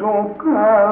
ربكما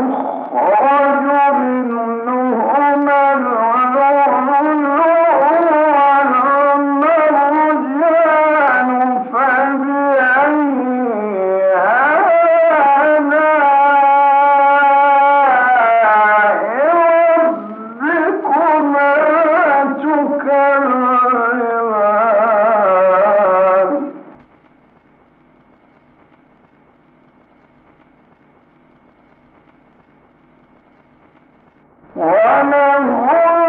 Trump وله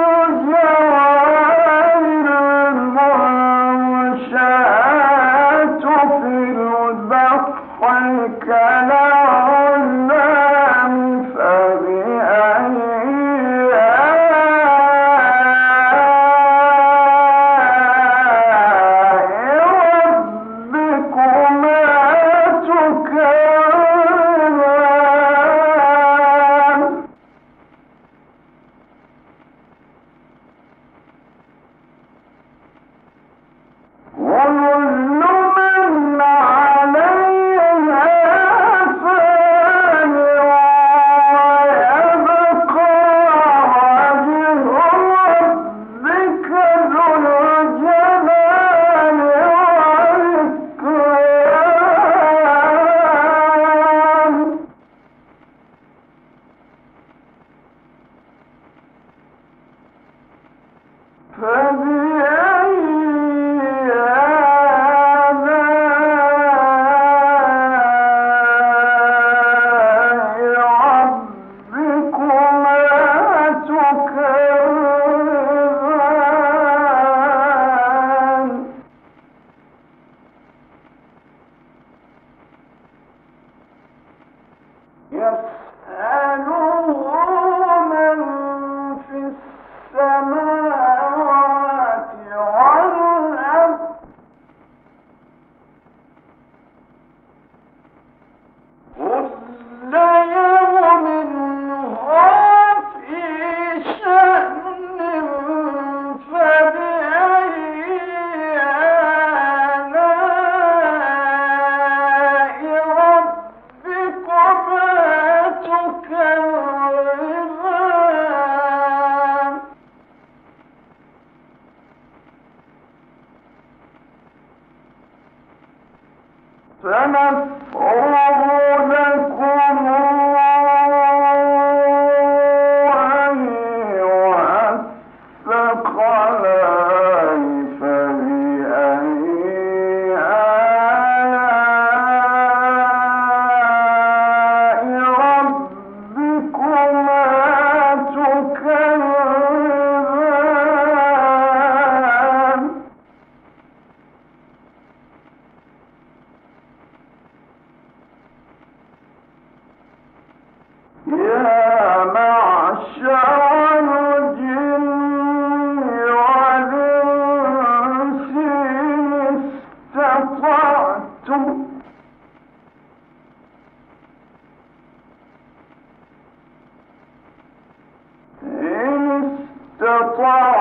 flower.